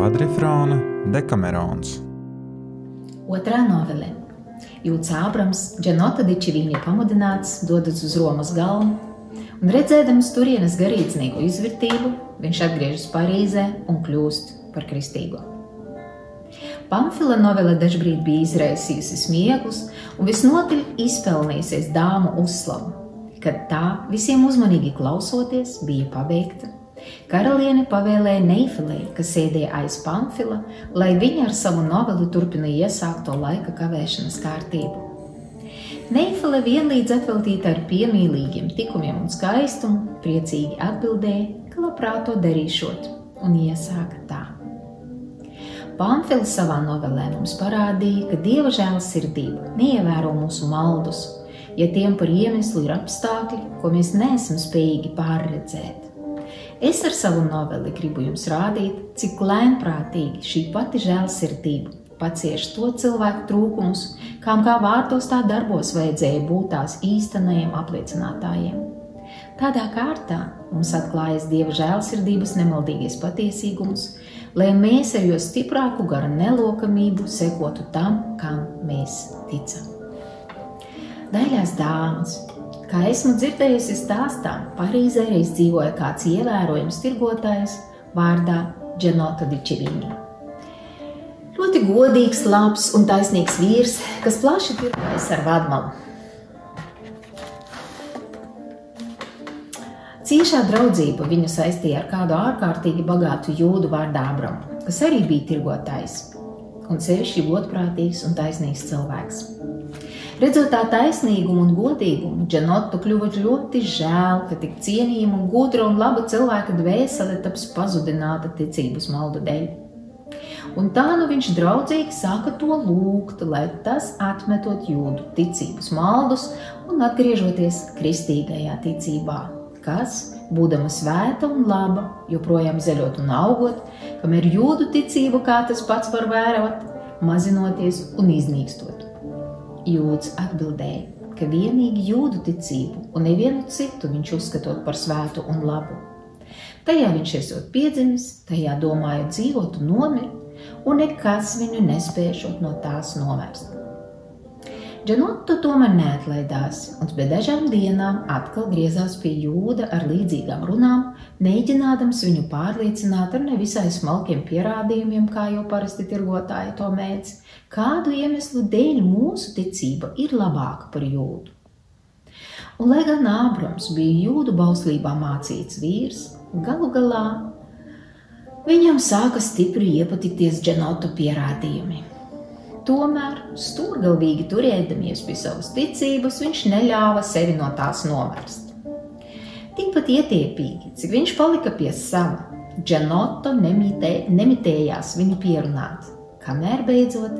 kvadrifrāna Dekamerons. Otrā novele. Jūtas Ābrams, Džanota Dičivīni pamudināts, dodas uz Romas galmu, un redzēdams turienes garīdznieku izvērtību, viņš atgriežas Parīzē un kļūst par kristīgo. Pamfila novela dažkārt bija izraisījusi smieklus un visnotaļ izpelnījusies dāmu uzslavu, kad tā visiem uzmanīgi klausoties bija pabeigta. Karaliene pavēlēja Neifilei, kas sēdēja aiz Pamfila, lai viņa ar savu novelu turpina iesākto laika kavēšanas kārtību. Neifile vienlīdz atveltīta ar piemīlīgiem tikumiem un skaistumu, priecīgi atbildēja, ka labprāt to darīšot, un iesāka tā. Pamfils savā novelē mums parādīja, ka dieva žēlsirdība neievēro mūsu maldus, ja tiem par iemeslu ir apstākļi, ko mēs neesam spējīgi pārredzēt. Es ar savu noveli gribu jums rādīt, cik lēnprātīgi šī pati žēlsirdība pacieš to cilvēku trūkumus, kam kā vārtos tā darbos vajadzēja būt tās īstenajiem apliecinātājiem. Tādā kārtā mums atklājas dieva žēlsirdības nemaldīgais patiesīgums, lai mēs ar jo stiprāku gara nelokamību sekotu tam, kam mēs ticam. Daļās dāmas, kā esmu dzirdējusi stāstā, Parīzē reiz dzīvoja kāds ievērojams tirgotājs vārdā Džanota Dičevīni. Ļoti godīgs, labs un taisnīgs vīrs, kas plaši tirgojas ar vadmalu. Ciešā draudzība viņu saistīja ar kādu ārkārtīgi bagātu jūdu vārdā Abramu, kas arī bija tirgotājs un sevišķi godprātīgs un taisnīgs cilvēks. Redzot tā taisnīgumu un godīgumu, Džanotu kļuva ļoti žēl, ka tik cienījama, gudra un laba cilvēka dvēsele taps pazudināta ticības maldu dēļ. Un tā nu viņš draudzīgi sāka to lūgt, lai tas atmetot jūdu ticības maldus un atgriežoties kristīgajā ticībā kas, būdama svēta un laba, joprojām zeļot un augot, kamēr jūdu ticību, kā tas pats var vērot, mazinoties un iznīkstot. Jūds atbildēja, ka vienīgi jūdu ticību un nevienu citu viņš uzskatot par svētu un labu. Tajā viņš esot piedzimis, tajā domājot dzīvot un nomirt, un nekas viņu nespēšot no tās novērst. Džanotu tomēr neatlaidās, un pēc dažām dienām atkal griezās pie jūda ar līdzīgām runām, mēģinādams viņu pārliecināt ar nevisai smalkiem pierādījumiem, kā jau parasti tirgotāji to mēdz, kādu iemeslu dēļ mūsu ticība ir labāka par jūdu. Un, lai gan Ābrams bija jūdu bauslībā mācīts vīrs, galu galā viņam sāka stipri iepatikties Džanotu pierādījumi. Tomēr, stūrgalvīgi turēdamies pie savas ticības, viņš neļāva sevi no tās novērst. Tikpat ietiepīgi, cik viņš palika pie sava, Džanoto nemitē, nemitējās viņu pierunāt, kamēr beidzot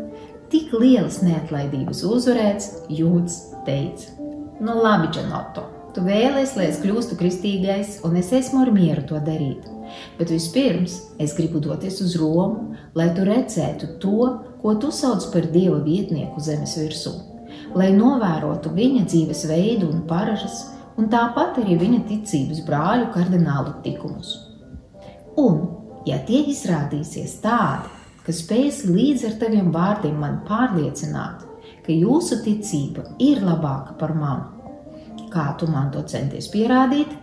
tik lielas neatlaidības uzvarēts, jūds teica: Nu, labi, Džanoto, tu vēlēsies, lai es kļūstu kristīgais, un es esmu ar mieru to darīt. Bet vispirms es gribu doties uz Romu, lai tu redzētu to, ko tu sauc par dieva vietnieku zemes virsū, lai novērotu viņa dzīves veidu un paražas, un tāpat arī viņa ticības brāļu kardinālu likumus. Un, ja tie izrādīsies tādi, ka spēs līdz ar taviem vārdiem man pārliecināt, ka jūsu ticība ir labāka par manu, kā tu man to centies pierādīt,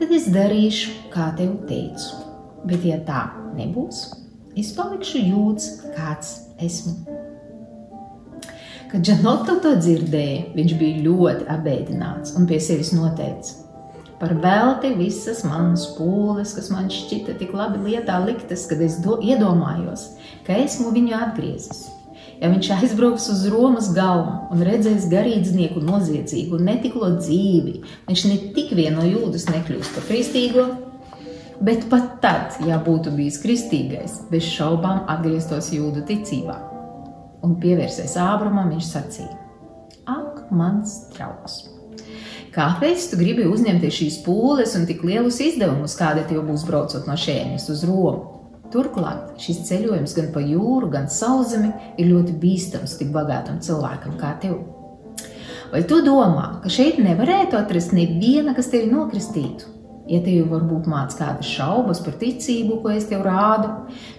tad es darīšu, kā tev teicu. Bet, ja tā nebūs, es palikšu jūts, kāds esmu. Kad Džanoto to dzirdēja, viņš bija ļoti apbēdināts un pie sevis noteica: Par velti visas manas pūles, kas man šķita tik labi lietā liktas, kad es do, iedomājos, ka esmu viņu atgriezis. Ja viņš aizbrauks uz Romas galmu un redzēs garīdznieku noziedzīgu un netiklo dzīvi, viņš ne tik vien no jūdas nekļūs par kristīgo, bet pat tad, ja būtu bijis kristīgais, bez šaubām atgrieztos jūdu ticībā. Un pievērsies Ābramam, viņš sacīja: Ak, mans draugs! Kāpēc tu gribi uzņemties šīs pūles un tik lielus izdevumus, kādi tev būs braucot no šejienes uz Romu? Turklāt šis ceļojums gan pa jūru, gan sauszemi ir ļoti bīstams tik bagātam cilvēkam kā tev. Vai tu domā, ka šeit nevarētu atrast neviena, kas tevi nokristītu? Ja tev varbūt māc kādas šaubas par ticību, ko es tev rādu,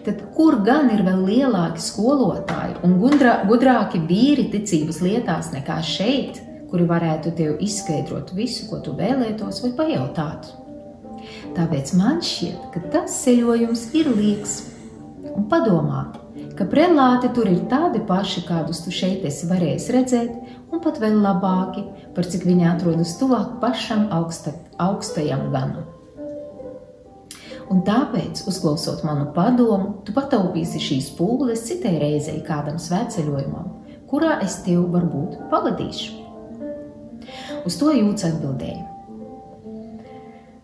tad kur gan ir vēl lielāki skolotāji un gudrā, gudrāki vīri ticības lietās nekā šeit, kuri varētu tev izskaidrot visu, ko tu vēlētos vai pajautāt? Tāpēc man šķiet, ka tas ceļojums ir liekas. Un padomā, ka prelāti tur ir tādi paši, kādus tu šeit esi varējis redzēt, un pat vēl labāki, par cik viņi atrodas tuvāk pašam augsta, augstajam ganam. Un tāpēc, uzklausot manu padomu, tu pataupīsi šīs pūles citai reizei kādam svētceļojumam, kurā es tevi varbūt pavadīšu. Uz to jūtas atbildēja.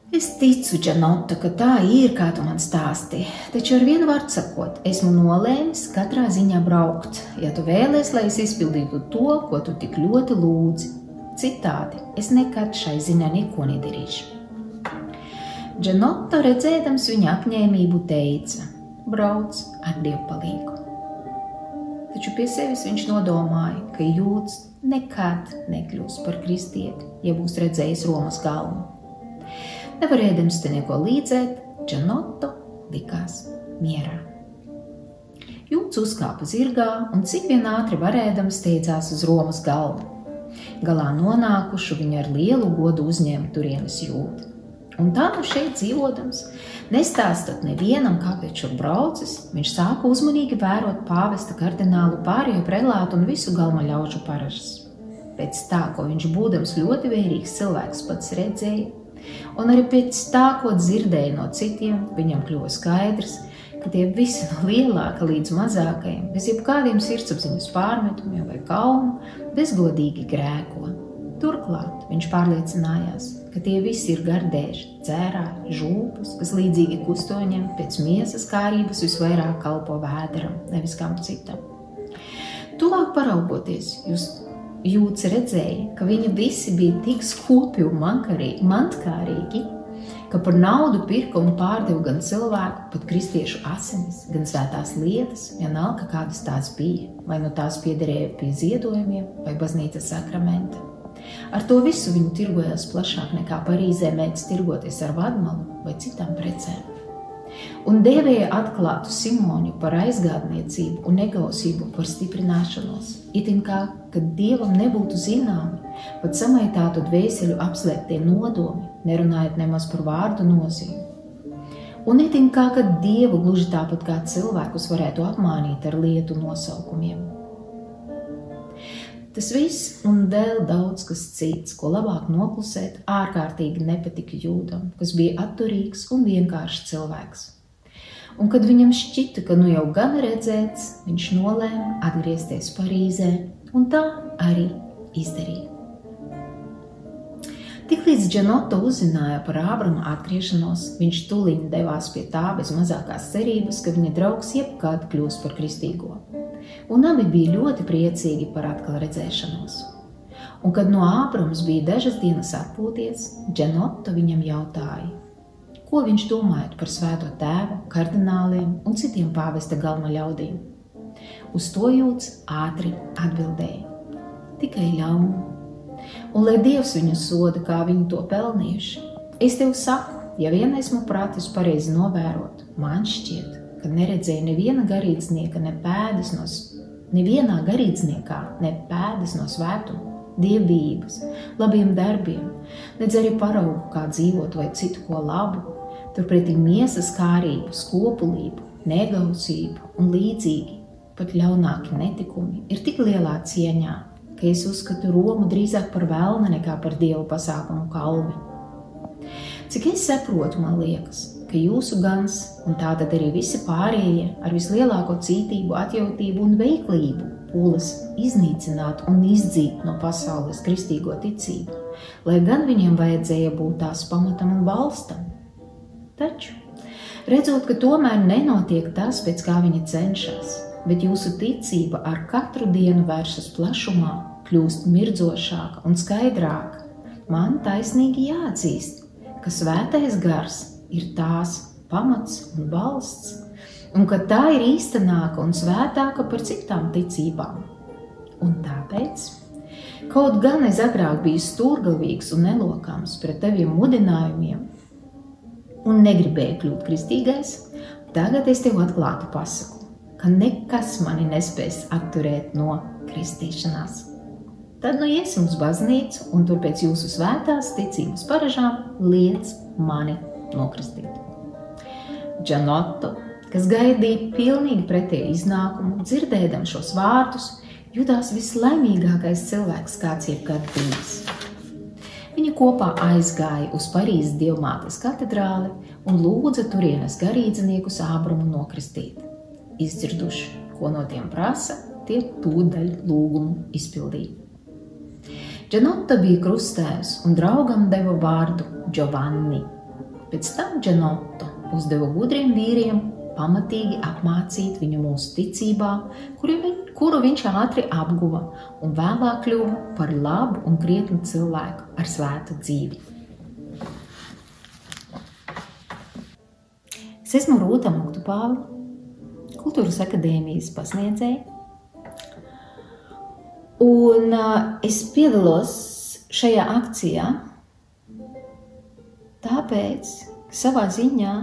Es ticu, Džanota, ka tā ir, kā tu man stāsti, taču ar vienu vārdu sakot, esmu nolēmis katrā ziņā braukt, ja tu vēlies, lai es izpildītu to, ko tu tik ļoti lūdzi. Citādi es nekad šai ziņā neko nedarīšu. Džanota redzēdams viņa apņēmību teica: Brauc ar dievpalīgu. Taču pie sevis viņš nodomāja, ka jūtas nekad nekļūs par kristieti, ja būs redzējis Romas galvu. Nevarēdams te neko līdzēt, Džanoto likās mierā. Jūts uzkāpa zirgā un cik vien ātri varēdams steidzās uz Romas galvu. Galā nonākuši viņa ar lielu godu uzņēma turienes jūtu. Un tā nu šeit dzīvodams, nestāstot nevienam, kāpēc šur braucis, viņš sāka uzmanīgi vērot pāvesta kardinālu pārējo prelātu un visu galma ļaužu paražas. Pēc tā, ko viņš būdams ļoti vērīgs cilvēks pats redzēja, Un arī pēc tā, ko dzirdēja no citiem, viņam kļuva skaidrs, ka tie visi no lielāka līdz mazākajiem, bez jebkādiem sirdsapziņas pārmetumiem vai kaunu, bezgodīgi grēko. Turklāt viņš pārliecinājās, ka tie visi ir gardēži, dzērāji, žūpas, kas līdzīgi kustoņiem pēc miesas kārības visvairāk kalpo vēderam, nevis kam citam. Tuvāk paraugoties, jūs Jūts redzēja, ka viņi visi bija tik skūpi un mantkārīgi, ka par naudu pirka un pārdeva gan cilvēku, pat kristiešu asinis, gan svētās lietas, vienalga kādas tās bija, vai no tās piederēja pie ziedojumiem vai baznīcas sakramenta. Ar to visu viņi tirgojās plašāk nekā Parīzē mēģināja tirgoties ar vadmalu vai citām precēm un dēvēja atklātu Simoņu par aizgādniecību un negausību par stiprināšanos. Itin kā, ka dievam nebūtu zināmi, pat samaitātu dvēseļu apslēptie nodomi, nerunājot nemaz par vārdu nozīmi. Un itin kā, ka dievu gluži tāpat kā cilvēkus varētu apmānīt ar lietu nosaukumiem. Tas viss un vēl daudz kas cits, ko labāk noklusēt, ārkārtīgi nepatika jūdam, kas bija atturīgs un vienkāršs cilvēks. Un kad viņam šķita, ka nu jau gan redzēts, viņš nolēma atgriezties Parīzē, un tā arī izdarīja. Tiklīdz Džanoto uzzināja par Ābrama atgriešanos, viņš tūlīt devās pie tā bez mazākās cerības, ka viņa draugs jebkad kļūs par kristīgo un abi bija ļoti priecīgi par atkal redzēšanos. Un, kad no ātrums bija dažas dienas atpūties, Džanota viņam jautāja, ko viņš domāja par svēto tēvu, kardināliem un citiem pāvesta galma ļaudīm. Uz to jūts ātri atbildēja: tikai ļaunu, un lai Dievs viņu soda, kā viņi to pelnījuši. Es tev saku, ja vien esmu pratis pareizi novērot, man šķiet, ka neredzēju neviena garīdznieka ne pēdas no nevienā garīdzniekā ne pēdas no svētuma, dievības, labiem darbiem, nedz arī paraugu, kā dzīvot vai citu ko labu, turpretī miesas kārību, skopulību, negausību un līdzīgi, pat ļaunāki netikumi ir tik lielā cieņā, ka es uzskatu Romu drīzāk par vēlni nekā par dievu pasākumu kalvi. Cik es saprotu, man liekas, ka jūsu gans, un tātad arī visi pārējie, ar vislielāko cītību, atjautību un veiklību pūlas iznīcināt un izdzīt no pasaules kristīgo ticību, lai gan viņiem vajadzēja būt tās pamatam un balstam. Taču, redzot, ka tomēr nenotiek tas, pēc kā viņi cenšas, bet jūsu ticība ar katru dienu vēršas plašumā, kļūst mirdzošāka un skaidrāka, man taisnīgi jāatzīst, ka svētais gars ir tās pamats un balsts, un ka tā ir īstenāka un svētāka par citām ticībām. Un tāpēc, kaut gan es agrāk biju stūrgalvīgs un nelokams pret teviem mudinājumiem, un negribēju kļūt kristīgais, tagad es tev atklāti pasaku, ka nekas mani nespēs atturēt no kristīšanās. Tad nu iesim uz baznīcu, un tur pēc jūsu svētās ticības paražām liec mani nokristīt. Džanoto, kas gaidīja pilnīgi pretēju iznākumu, dzirdēdam šos vārdus, jutās vislaimīgākais cilvēks, kāds jebkad bijis. Viņi kopā aizgāja uz Parīzes dievmātes katedrāli un lūdza turienes garīdzniekus Ābramu nokristīt. Izdzirduši, ko no tiem prasa, tie tūdaļ lūgumu izpildīja. Džanota bija krustējusi un draugam deva vārdu Giovanni. Pēc tam Džanota uzdeva gudriem vīriem pamatīgi apmācīt viņu mūsu ticībā, kuru, kuru viņš ātri apguva un vēlāk kļuva par labu un krietnu cilvēku ar svētu dzīvi. Es esmu Rūta Muktupāva, Kultūras akadēmijas pasniedzēja. Un es piedalos šajā akcijā tāpēc, ka savā ziņā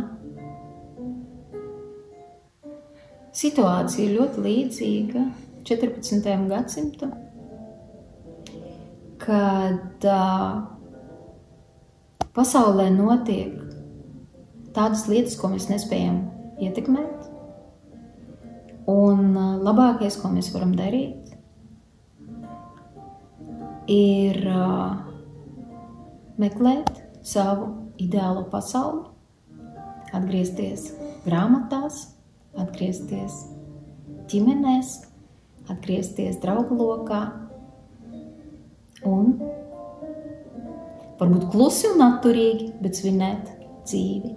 situācija ir ļoti līdzīga 14. gadsimtam, kad uh, pasaulē notiek tādas lietas, ko mēs nespējam ietekmēt. Un uh, labākais, ko mēs varam darīt, ir uh, meklēt savu ideālo pasauli, atgriezties grāmatās, atgriezties ģimenēs, atgriezties draugu lokā un varbūt klusi un atturīgi, bet svinēt dzīvi.